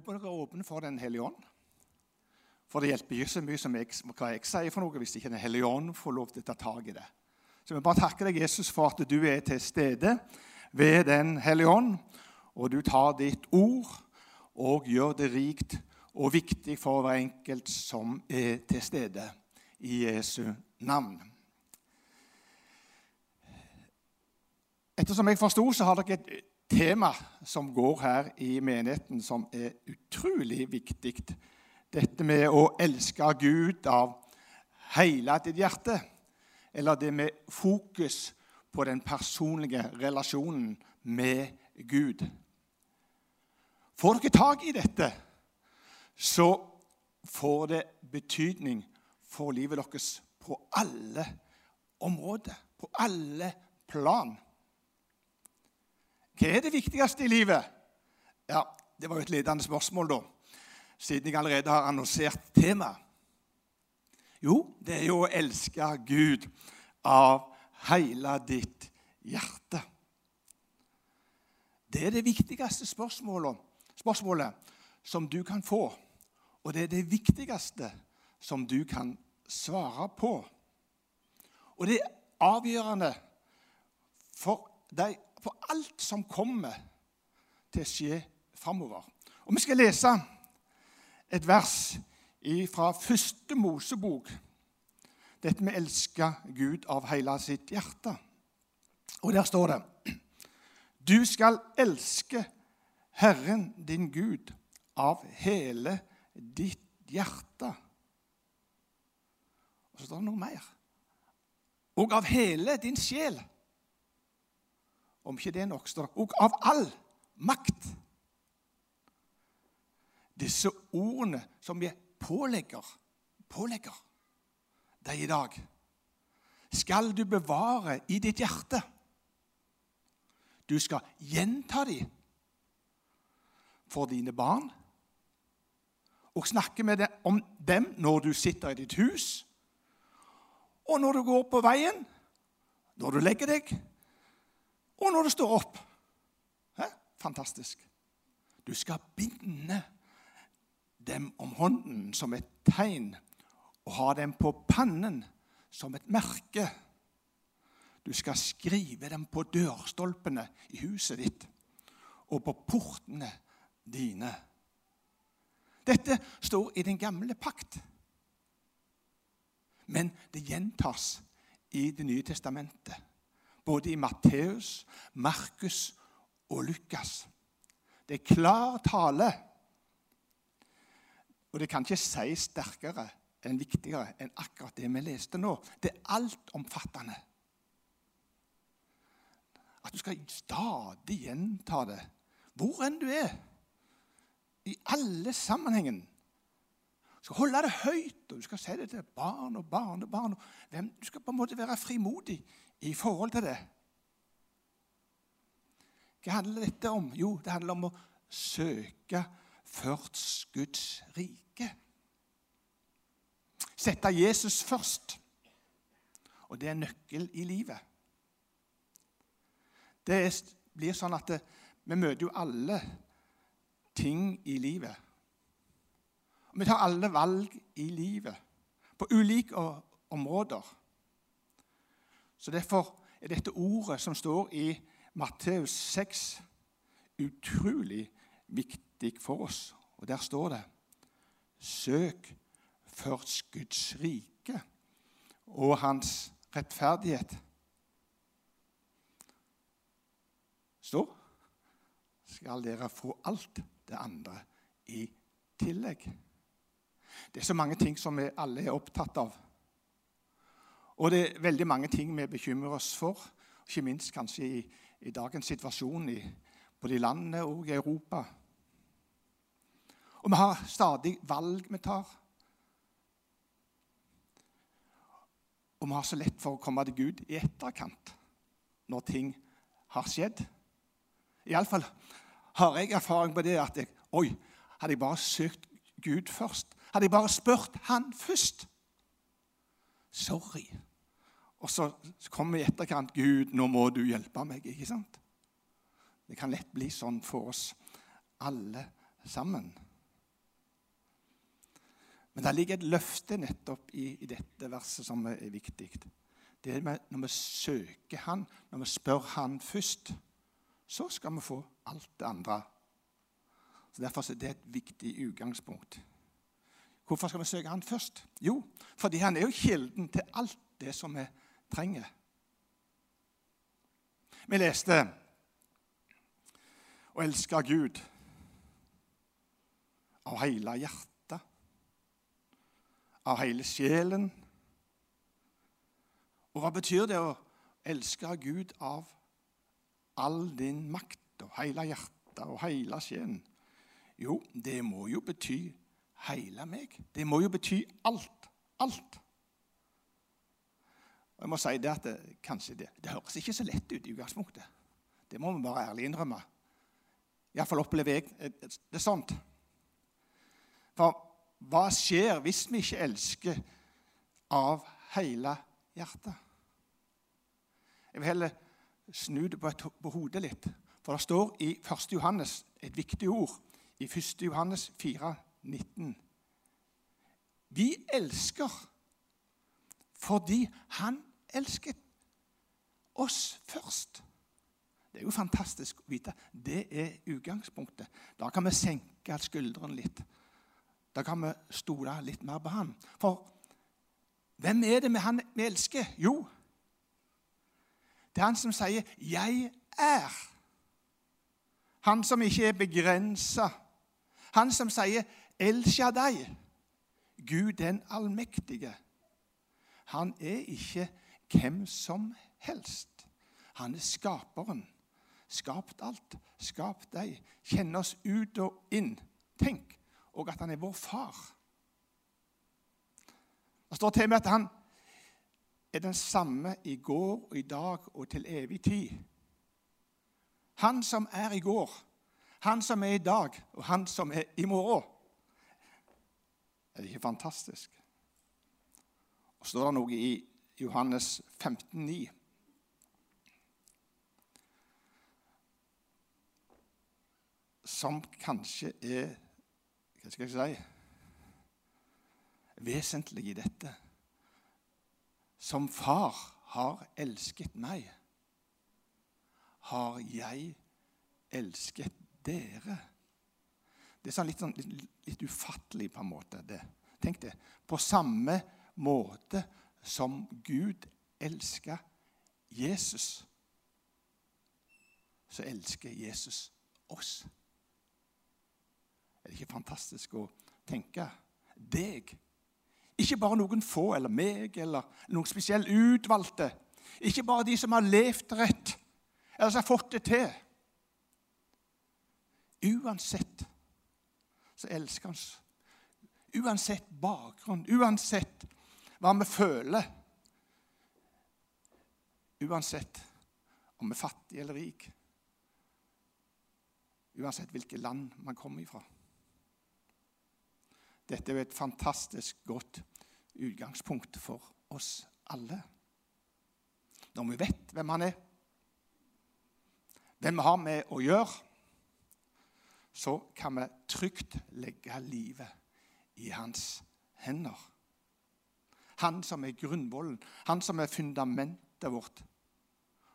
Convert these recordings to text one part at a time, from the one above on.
håper dere er åpne for Den hellige ånd. For det hjelper ikke så mye som jeg, hva jeg sier for noe, hvis ikke Den hellige ånd får lov til å ta tak i det. Så vi bare takker deg, Jesus, for at du er til stede ved Den hellige ånd, og du tar ditt ord og gjør det rikt og viktig for hver enkelt som er til stede, i Jesu navn. Ettersom jeg forsto, så har dere et tema som går her i menigheten, som er utrolig viktig. Dette med å elske Gud av hele ditt hjerte. Eller det med fokus på den personlige relasjonen med Gud. Får dere tak i dette, så får det betydning for livet deres på alle områder, på alle plan. Hva er det viktigste i livet? Ja, Det var jo et ledende spørsmål, da, siden jeg allerede har annonsert temaet. Jo, det er jo å elske Gud av hele ditt hjerte. Det er det viktigste spørsmålet, spørsmålet som du kan få. Og det er det viktigste som du kan svare på. Og det er avgjørende for deg for alt som kommer til å skje framover. Og Vi skal lese et vers fra første Mosebok. Dette med elske Gud av hele sitt hjerte. Og der står det Du skal elske Herren din Gud av hele ditt hjerte. Og så står det noe mer. Og av hele din sjel om ikke det er nok, står det og av all makt. Disse ordene som vi pålegger, pålegger deg i dag, skal du bevare i ditt hjerte. Du skal gjenta dem for dine barn og snakke med dem om dem når du sitter i ditt hus, og når du går på veien, når du legger deg, og når du står opp. Hæ? Fantastisk. Du skal binde dem om hånden som et tegn og ha dem på pannen som et merke. Du skal skrive dem på dørstolpene i huset ditt og på portene dine. Dette står i den gamle pakt. Men det gjentas i Det nye testamentet både i Matteus, Markus og Lukas. Det er klar tale. Og det kan ikke sies sterkere enn viktigere enn akkurat det vi leste nå. Det er altomfattende. At du skal stadig gjenta det hvor enn du er. I alle sammenhengen. Du skal holde det høyt, og du skal si det til barn og barnebarn. Du skal på en måte være frimodig i forhold til det. Hva handler dette om? Jo, det handler om å søke først Guds rike. Sette Jesus først. Og det er nøkkel i livet. Det blir sånn at det, vi møter jo alle ting i livet. Vi tar alle valg i livet på ulike områder. Så Derfor er dette ordet som står i Matteus 6, utrolig viktig for oss. Og der står det Søk først Guds rike og hans rettferdighet. Så skal dere få alt det andre i tillegg. Det er så mange ting som vi alle er opptatt av. Og det er veldig mange ting vi bekymrer oss for, ikke minst kanskje i, i dagens situasjon i både i landet og i Europa. Og vi har stadig valg vi tar. Og vi har så lett for å komme til Gud i etterkant når ting har skjedd. Iallfall har jeg erfaring på det at jeg, Oi, hadde jeg bare søkt Gud først, hadde jeg bare spurt Han først Sorry. Og så kommer i etterkant Gud, nå må du hjelpe meg. ikke sant? Det kan lett bli sånn for oss alle sammen. Men det ligger et løfte nettopp i, i dette verset som er viktig. Det er når vi søker Han, når vi spør Han først, så skal vi få alt det andre. Så Derfor er det et viktig utgangspunkt. Hvorfor skal vi søke Han først? Jo, fordi Han er jo kilden til alt det som vi trenger. Vi leste å elske Gud av hele hjertet, av hele sjelen. Og hva betyr det å elske Gud av all din makt og hele hjertet og hele sjelen? Jo, det må jo bety hele meg. Det må jo bety alt. Alt. Og jeg må si det at det, kanskje det, det høres ikke så lett ut i utgangspunktet. Det må vi bare ærlig innrømme. Iallfall opplever jeg det er sånt. For hva skjer hvis vi ikke elsker av hele hjertet? Jeg vil heller snu det på, på hodet litt. For det står i 1. Johannes et viktig ord. I 1. Johannes 4, 19. Vi elsker fordi han elsket oss først. Det er jo fantastisk å vite. Det er utgangspunktet. Da kan vi senke skuldrene litt. Da kan vi stole litt mer på han. For hvem er det han vi elsker? Jo, det er han som sier 'Jeg er'. Han som ikke er begrensa. Han som sier 'El Shaddai'. Gud den allmektige. Han er ikke hvem som helst. Han er skaperen. Skapt alt. Skapt deg. Kjenner oss ut og inn. Tenk og at han er vår far. Det står til med at han er den samme i går og i dag og til evig tid. Han som er i går, han som er i dag, og han som er i morgen. Er det ikke fantastisk? Og står det noe i Johannes 15, 9. Som kanskje er Hva skal jeg si vesentlig i dette. Som far har elsket meg, har jeg elsket dere. Det er sånn litt, sånn, litt, litt ufattelig på en måte. det. Tenk det. På samme måte som Gud elsker Jesus, så elsker Jesus oss. Er det ikke fantastisk å tenke? Deg. Ikke bare noen få eller meg eller noen spesielt utvalgte. Ikke bare de som har levd rett eller som har fått det til. Uansett så elsker han oss. Uansett bakgrunn, uansett hva vi føler. Uansett om vi er fattig eller rik. Uansett hvilket land man kommer ifra. Dette er jo et fantastisk godt utgangspunkt for oss alle. Når vi vet hvem han er, hvem vi har med å gjøre, så kan vi trygt legge livet i hans hender. Han som er grunnvollen, han som er fundamentet vårt,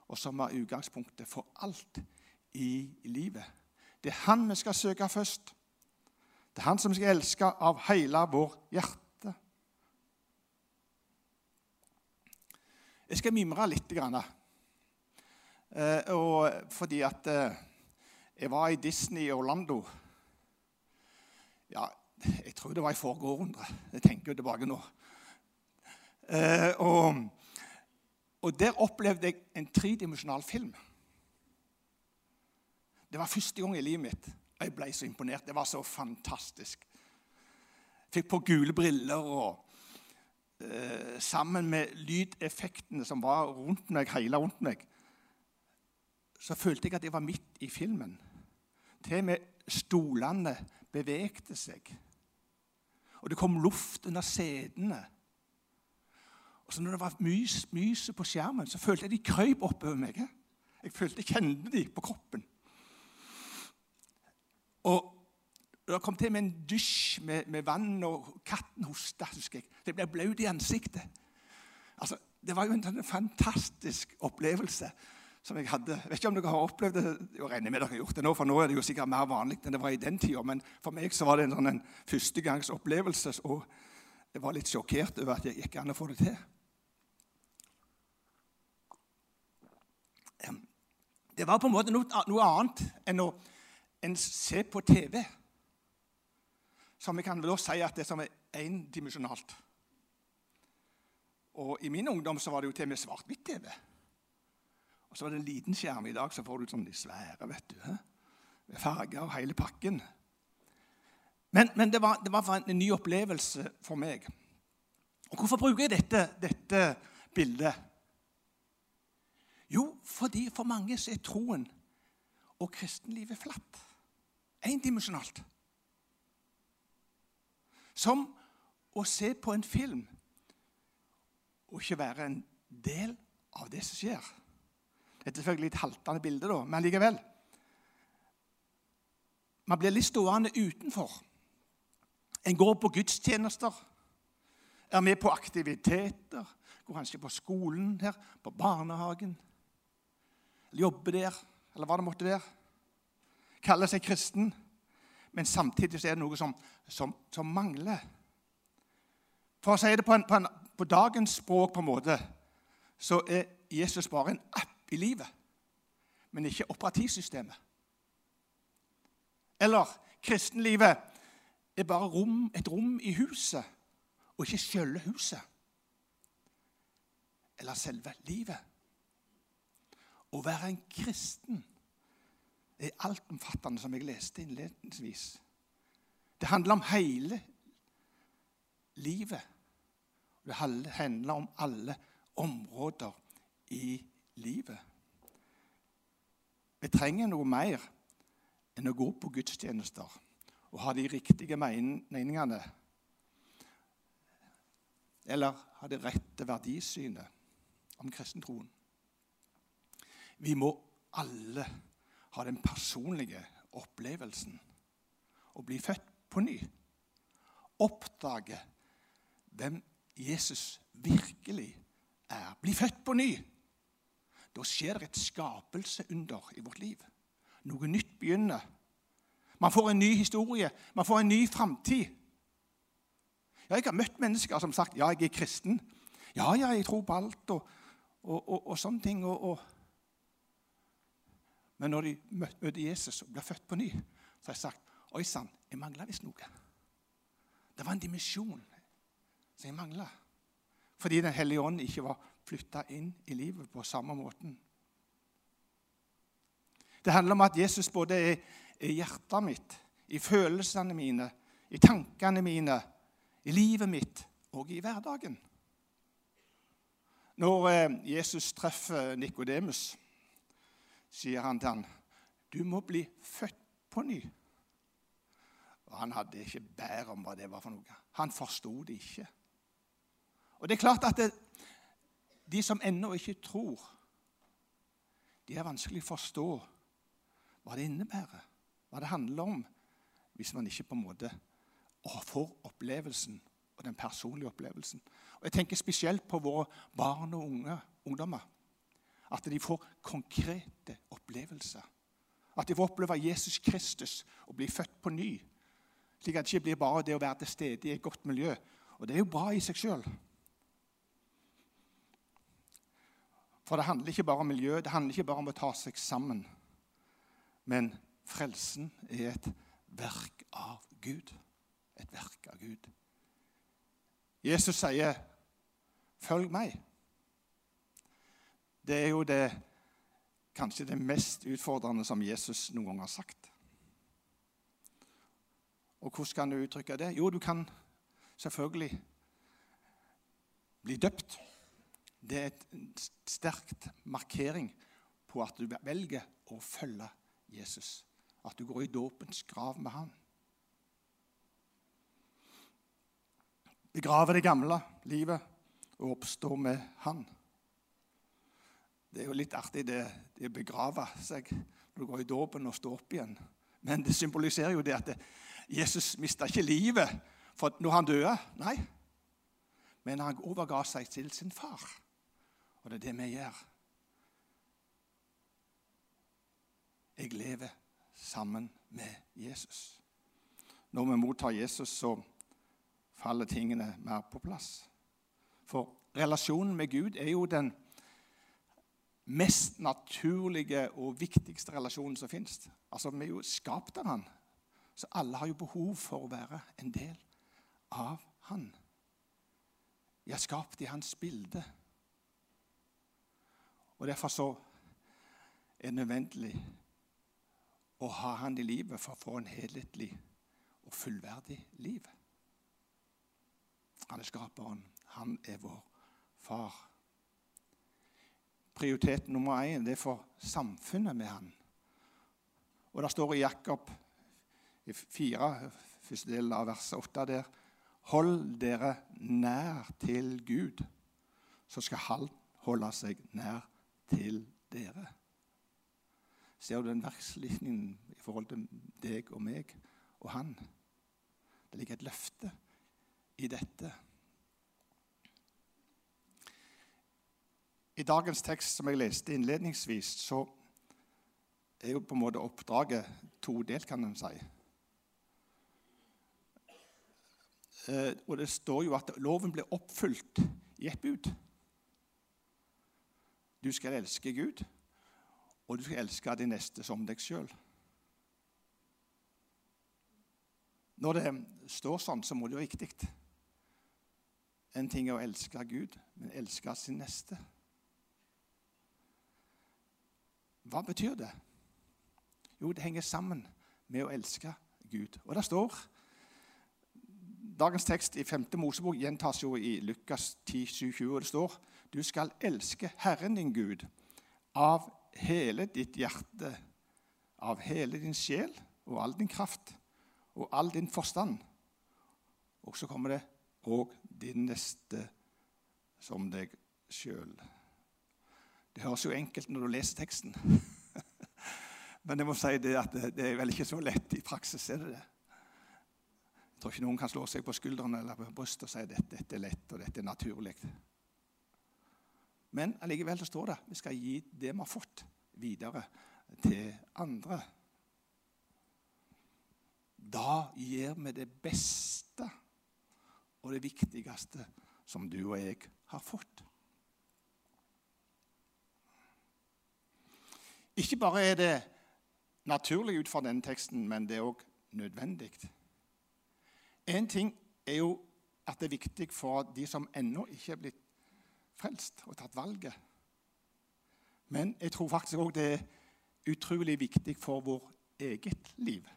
og som er utgangspunktet for alt i livet. Det er han vi skal søke først. Det er han som skal elske av hele vår hjerte. Jeg skal mimre litt. Grann, eh, fordi at eh, jeg var i Disney i Orlando. Ja, jeg tror det var i forrige århundre. Jeg tenker jo tilbake nå. Eh, og, og, der opplevde jeg en tredimensjonal film. Det var første gang i livet mitt. Jeg ble så imponert. Det var så fantastisk. Fikk på gule briller og eh, Sammen med lydeffektene som var rundt meg, hele rundt meg, så følte jeg at jeg var midt i filmen. Til og med stolene bevegde seg. Og det kom luft under setene. Og så når det var mys, myse på skjermen, så følte jeg de krøp oppover meg. Jeg følte jeg kjente de på kroppen. Og Det kom til med en dusj med, med vann, og katten hosta. Det ble blaut i ansiktet. Altså, Det var jo en sånn fantastisk opplevelse som jeg hadde. Jeg vet ikke om dere har opplevd det. Jeg regner med dere har gjort det nå, for nå er det jo sikkert mer vanlig enn det var i den tida. Men for meg så var det en sånn en førstegangs opplevelse, og jeg var litt sjokkert over at det gikk an å få det til. Det var på en måte noe, annet enn å en se på TV. Som vi kan vel også si at det som er endimensjonalt. Og I min ungdom så var det jo til og med svart-hvitt-TV. Og så var det en liten skjerm. I dag så får du sånn de svære, vet du. Med farger og hele pakken. Men, men det, var, det, var, en ny opplevelse for meg. Og Hvorfor bruker jeg dette, dette bildet? Jo, fordi for mange så er troen og kristenlivet flatt. Endimensjonalt. Som å se på en film og ikke være en del av det som skjer. Det er selvfølgelig et haltende bilde, da, men likevel. Man blir litt stående utenfor. En går på gudstjenester, er med på aktiviteter, går kanskje på skolen her, på barnehagen, eller jobber der, eller hva det måtte være. Kaller seg kristen, men samtidig så er det noe som, som, som mangler. For å si det på, en, på, en, på dagens språk, på en måte, så er Jesus bare en app i livet, men ikke operativsystemet. Eller kristenlivet er bare rom, et rom i huset, og ikke selve huset. Eller selve livet. Å være en kristen er altomfattende, som jeg leste innledningsvis. Det handler om hele livet. Det handler om alle områder i livet livet. Vi trenger noe mer enn å gå på gudstjenester og ha de riktige meningene. Eller ha det rette verdisynet om kristentroen. Vi må alle ha den personlige opplevelsen å bli født på ny. Oppdage hvem Jesus virkelig er. Bli født på ny. Da skjer det et skapelseunder i vårt liv. Noe nytt begynner. Man får en ny historie, man får en ny framtid. Ja, jeg har møtt mennesker som har sagt ja, jeg er kristen. Ja, ja, jeg tror på alt og, og, og, og sånne ting. Men når de møter Jesus og blir født på ny, så har jeg sagt Oi sann, jeg mangler visst noe. Det var en dimensjon som jeg mangla. Fordi Den hellige ånd ikke var flytta inn i livet på samme måten. Det handler om at Jesus både er i hjertet mitt, i følelsene mine, i tankene mine, i livet mitt og i hverdagen. Når eh, Jesus treffer Nikodemus, sier han til ham, 'Du må bli født på ny.' Og Han hadde ikke bær om hva det var for noe. Han forsto det ikke. Og det er klart at det, de som ennå ikke tror, de er vanskelig å forstå hva det innebærer, hva det handler om, hvis man ikke på en måte får opplevelsen og den personlige opplevelsen. Og Jeg tenker spesielt på våre barn og unge, ungdommer. At de får konkrete opplevelser. At de får oppleve Jesus Kristus og bli født på ny. Slik at det ikke blir bare det å være til stede i et godt miljø. Og det er jo bra i seg sjøl. For det handler ikke bare om miljø, det handler ikke bare om å ta seg sammen. Men frelsen er et verk av Gud. Et verk av Gud. Jesus sier, 'Følg meg'. Det er jo det, kanskje det mest utfordrende som Jesus noen gang har sagt. Og hvordan kan du uttrykke det? Jo, du kan selvfølgelig bli døpt det er en sterkt markering på at du velger å følge Jesus. At du går i dåpens grav med han. Begrave det gamle livet og oppstå med han. Det er jo litt artig det, det å begrave seg når du går i dåpen og står opp igjen. Men det symboliserer jo det at Jesus mista ikke livet for når han døde. Nei. Men han overga seg til sin far. Og det er det vi gjør. Jeg lever sammen med Jesus. Når vi mottar Jesus, så faller tingene mer på plass. For relasjonen med Gud er jo den mest naturlige og viktigste relasjonen som fins. Altså, vi er jo skapt av Han, så alle har jo behov for å være en del av Han. Vi er skapt i Hans bilde. Og Derfor så er det nødvendig å ha Han i livet for å få en helhetlig og fullverdig liv. Han er skaperen. Han er vår far. Prioritet nummer én det er for samfunnet med han. Og Det står i Jakob i 4, første del av vers 8 der Hold dere nær til Gud, så skal Han holde seg nær til dere. Ser du den vekslinjen i forhold til deg og meg og han? Det ligger et løfte i dette. I dagens tekst som jeg leste innledningsvis, så er jo på en måte oppdraget todelt, kan en si. Eh, og det står jo at loven ble oppfylt i ett bud. Du skal elske Gud, og du skal elske din neste som deg sjøl. Når det står sånn, så må det jo riktig. En ting er å elske Gud, men elske sin neste. Hva betyr det? Jo, det henger sammen med å elske Gud. Og det står Dagens tekst i 5. Mosebok gjentas jo i Lukas 10, 7, 20, og det står du skal elske Herren din Gud av hele ditt hjerte, av hele din sjel og all din kraft og all din forstand. Og så kommer det og din neste som deg sjøl. Det høres jo enkelt når du leser teksten. Men jeg må si det at det, er vel ikke så lett i praksis. er det det? Jeg tror ikke noen kan slå seg på skuldrene eller på brystet og si at dette, dette er lett og dette er naturlig. Men allikevel så står det vi skal gi det vi har fått, videre til andre. Da gir vi det beste og det viktigste som du og jeg har fått. Ikke bare er det naturlig ut fra denne teksten, men det er òg nødvendig. En ting er jo at det er viktig for de som ennå ikke er blitt frelst og tatt valget. Men jeg tror faktisk òg det er utrolig viktig for vår eget liv.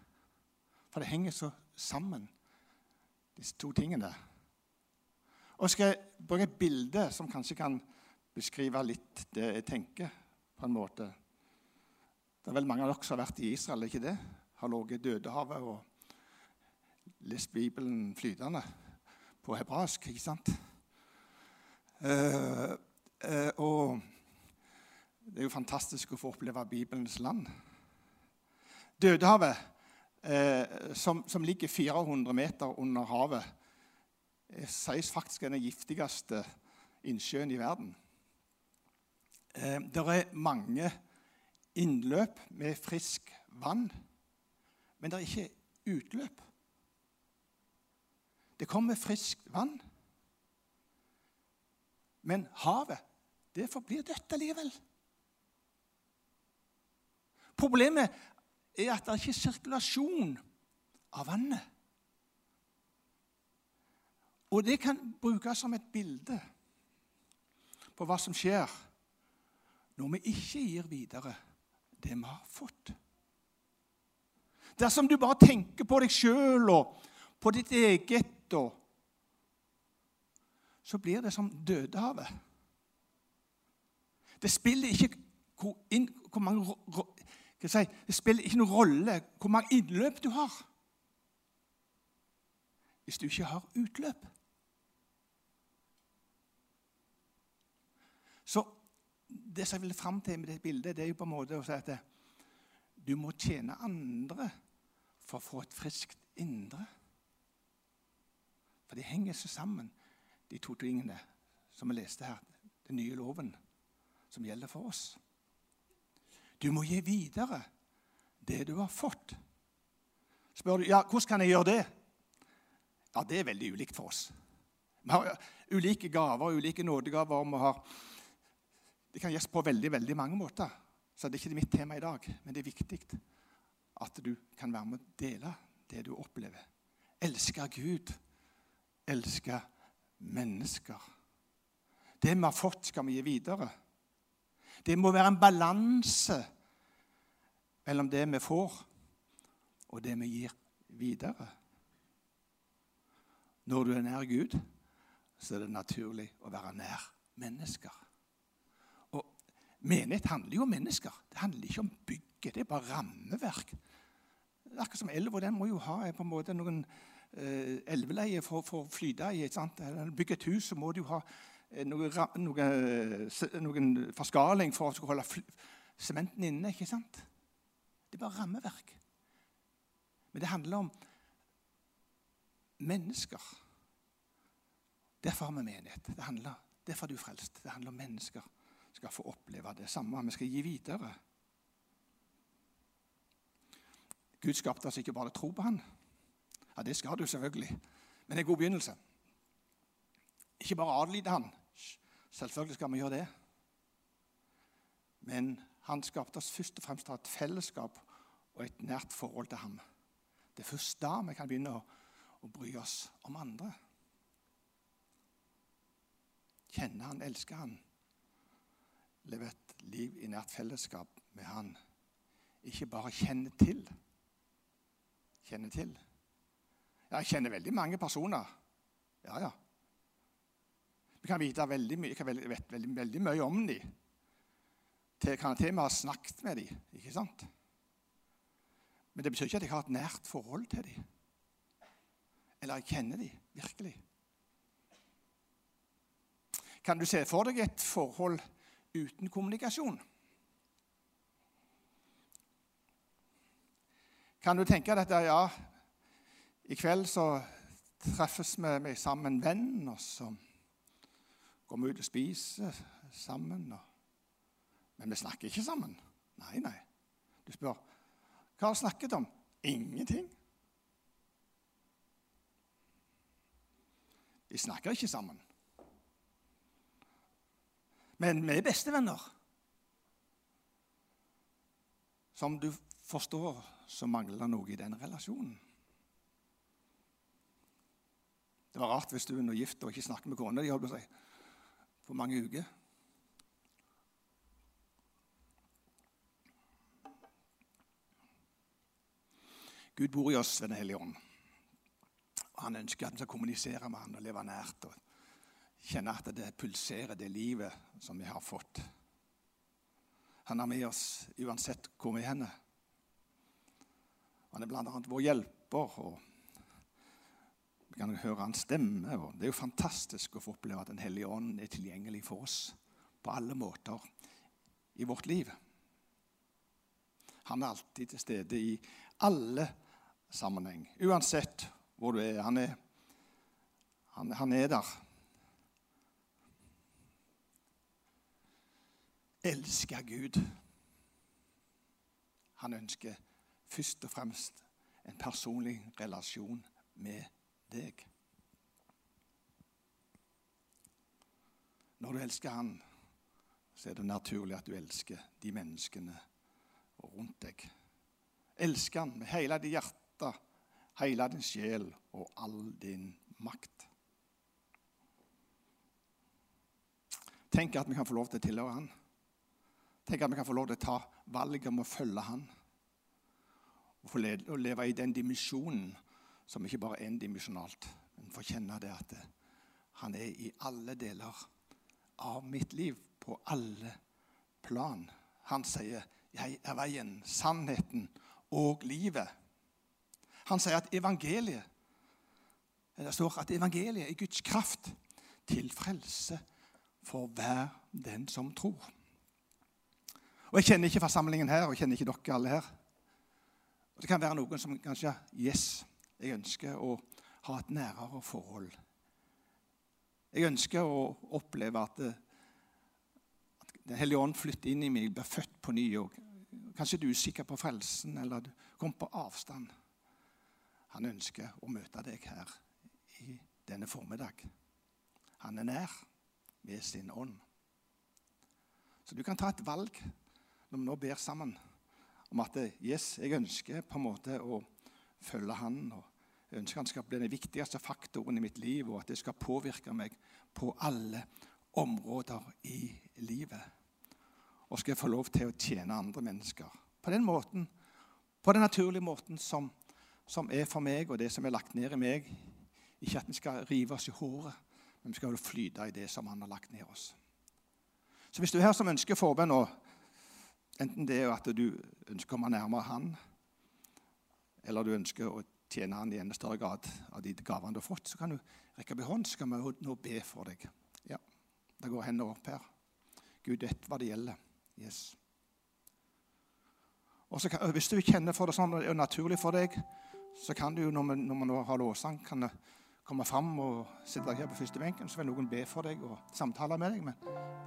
For det henger så sammen, disse to tingene. Og skal jeg bruke et bilde som kanskje kan beskrive litt det jeg tenker. på en måte. Det er vel mange av dere som har vært i Israel, ikke det? Har ligget i Dødehavet og lest Bibelen flytende på hebraisk, ikke sant? Uh, uh, og det er jo fantastisk å få oppleve Bibelens land. Dødehavet, eh, som, som, ligger 400 meter under havet, sies faktisk er den giftigste innsjøen i verden. det er mange innløp med frisk vann, men det er ikke utløp. Det kommer friskt vann. Men havet, det forblir dødt allikevel. Problemet er at det er ikke sirkulasjon av vannet. Og det kan brukes som et bilde på hva som skjer når vi ikke gir videre det vi har fått. Dersom du bare tenker på deg sjøl og på ditt eget, og, så blir det som Dødehavet. Det spiller ikke hvor, inn, hvor mange, si, Det spiller ikke noen rolle hvor mange innløp du har hvis du ikke har utløp. Så det som jeg vil fram til med det bildet, det er jo på en måte å si at du må tjene andre for å få et friskt indre. For de henger så sammen, de to tingene som vi leste her. Den nye loven som gjelder for oss. Du må gi videre det du har fått. Spør du ja, hvordan kan jeg gjøre det? Ja, Det er veldig ulikt for oss. Vi har ulike gaver, ulike nådegaver. Vi har, det kan gjøres på veldig veldig mange måter. Så det er ikke mitt tema i dag. Men det er viktig at du kan være med å dele det du opplever. Elske Gud. Elske mennesker. Det vi har fått, skal vi gi videre. Det må være en balanse mellom det vi får, og det vi gir videre. Når du er nær Gud, så er det naturlig å være nær mennesker. Og Menighet handler jo om mennesker. Det handler ikke om bygget. Det er bare rammeverk. Akkurat som elva. Den må jo ha på en måte noen eh, elveleie for, for, å flyte i. Bygge et hus, så må du ha eh, noe, noe, noen forskaling for å holde sementen inne. ikke sant? Det er bare rammeverk. Men det handler om mennesker. Derfor har vi menighet. Det handler, derfor er du frelst. Det handler om mennesker skal få oppleve det samme. Vi skal gi videre. Gud skapte oss ikke bare tro på Han. Ja, Det skal du selvfølgelig, men det er en god begynnelse. Ikke bare adlyde Han. Selvfølgelig skal vi gjøre det. Men han skapte oss først og fremst til et fellesskap og et nært forhold til ham. Det er først da vi kan begynne å, å bry oss om andre. Kjenne han, elske han. Leve et liv i nært fellesskap med han. Ikke bare kjenne til. Kjenne til. Ja, jeg kjenner veldig mange personer. Ja, ja. Vi kan vite veldig mye, vet veldig, veldig mye om dem. Til, kan til vi ha snakket med dem. Ikke sant? Men det betyr ikke at jeg har et nært forhold til dem. Eller jeg kjenner dem virkelig. Kan du se for deg et forhold uten kommunikasjon? Kan du tenke deg at ja, i kveld så treffes vi sammen en venn, og så går vi ut og spiser sammen. Men vi snakker ikke sammen. Nei, nei. Du spør hva har vi snakket om? Ingenting. Vi snakker ikke sammen. Men vi er bestevenner. Som du forstår, så mangler det noe i den relasjonen. Det var rart hvis du er gift og ikke snakker med kona di på mange uker. Gud bor i oss ved Den hellige ånd. Han ønsker at vi skal kommunisere med han og leve nært. og Kjenne at det pulserer, det livet som vi har fått. Han er med oss uansett hvor vi er. Han er bl.a. vår hjelper. og Kan høre hans stemme. Det er jo fantastisk å få oppleve at Den hellige ånd er tilgjengelig for oss på alle måter i vårt liv. Han er alltid til stede i alle sammenheng. Uansett hvor du er. Han er, han, han er der. Elsker Gud. Han ønsker først og fremst en personlig relasjon med deg. Når du elsker Han, så er det naturlig at du elsker de menneskene rundt deg. Elsker Han med hele ditt hjerte hele din sjel og all din makt. Tenk at vi kan få lov til å tilhøre Han. Tenk at vi kan få lov til å ta valget om å følge Han. Få leve i den dimensjonen som ikke bare er endimensjonalt, men får kjenne det at Han er i alle deler av mitt liv, på alle plan. Han sier 'Jeg er veien, sannheten og livet'. Han sier at evangeliet det står at evangeliet er Guds kraft til frelse for hver den som tror. Og Jeg kjenner ikke forsamlingen her, og jeg kjenner ikke dere alle her. Og Det kan være noen som kanskje Yes, jeg ønsker å ha et nærere forhold. Jeg ønsker å oppleve at, at Den hellige ånd flytter inn i meg, blir født på ny. Og kanskje du er usikker på frelsen, eller du kom på avstand. Han ønsker å møte deg her i denne formiddag. Han er nær ved sin ånd. Så du kan ta et valg når vi nå ber sammen, om at yes, jeg ønsker på en måte å følge Han. og Jeg ønsker han skal bli den viktigste faktoren i mitt liv, og at det skal påvirke meg på alle områder i livet. Og skal jeg få lov til å tjene andre mennesker på den måten, på den naturlige måten som, som er for meg, og det som er lagt ned i meg. Ikke at vi skal rive oss i håret, men vi skal flyte i det som han har lagt ned oss. Så hvis du er her som ønsker forbønn, enten det er at du ønsker å komme nærmere Han, eller du ønsker å tjene Han i enda større grad av de gavene du har fått, så kan du rekke opp en hånd, så skal vi nå be for deg. Ja, Det går hendene opp her. Gud vet hva det gjelder. Yes. Og så kan, Hvis du kjenner for det sånn og det er naturlig for deg, så kan du jo når vi, når vi nå har lovsang, kan komme fram og sitte deg her på første benken. Så vil noen be for deg og samtale med deg. Men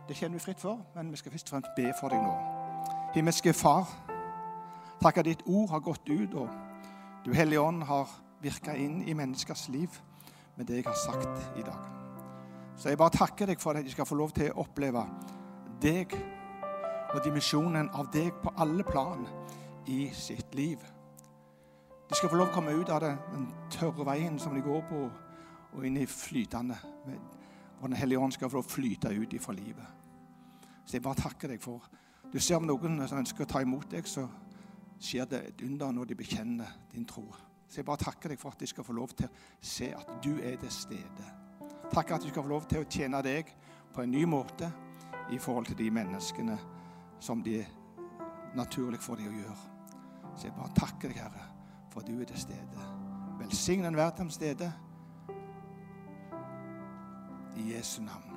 det kjenner vi fritt for. Men vi skal først og fremst be for deg nå. Himmelske Far, takk at ditt ord har gått ut, og du Hellige Ånd har virka inn i menneskers liv med det jeg har sagt i dag. Så jeg bare takker deg for at de skal få lov til å oppleve deg og dimensjonen av deg på alle plan i sitt liv. De skal få lov å komme ut av det, den tørre veien som de går på, og inn i flytende. Og Den hellige ånd skal få lov å flyte ut ifra livet. Så jeg bare takker deg for Du ser om noen som ønsker å ta imot deg, så skjer det et under når de bekjenner din tro. Så jeg bare takker deg for at de skal få lov til å se at du er til stede. Takk at du skal få lov til å tjene deg på en ny måte i forhold til de menneskene som det er naturlig for dem å gjøre. Så jeg bare takker deg, Herre, for at du er til stede. Velsign enhver til stede. I Jesu navn.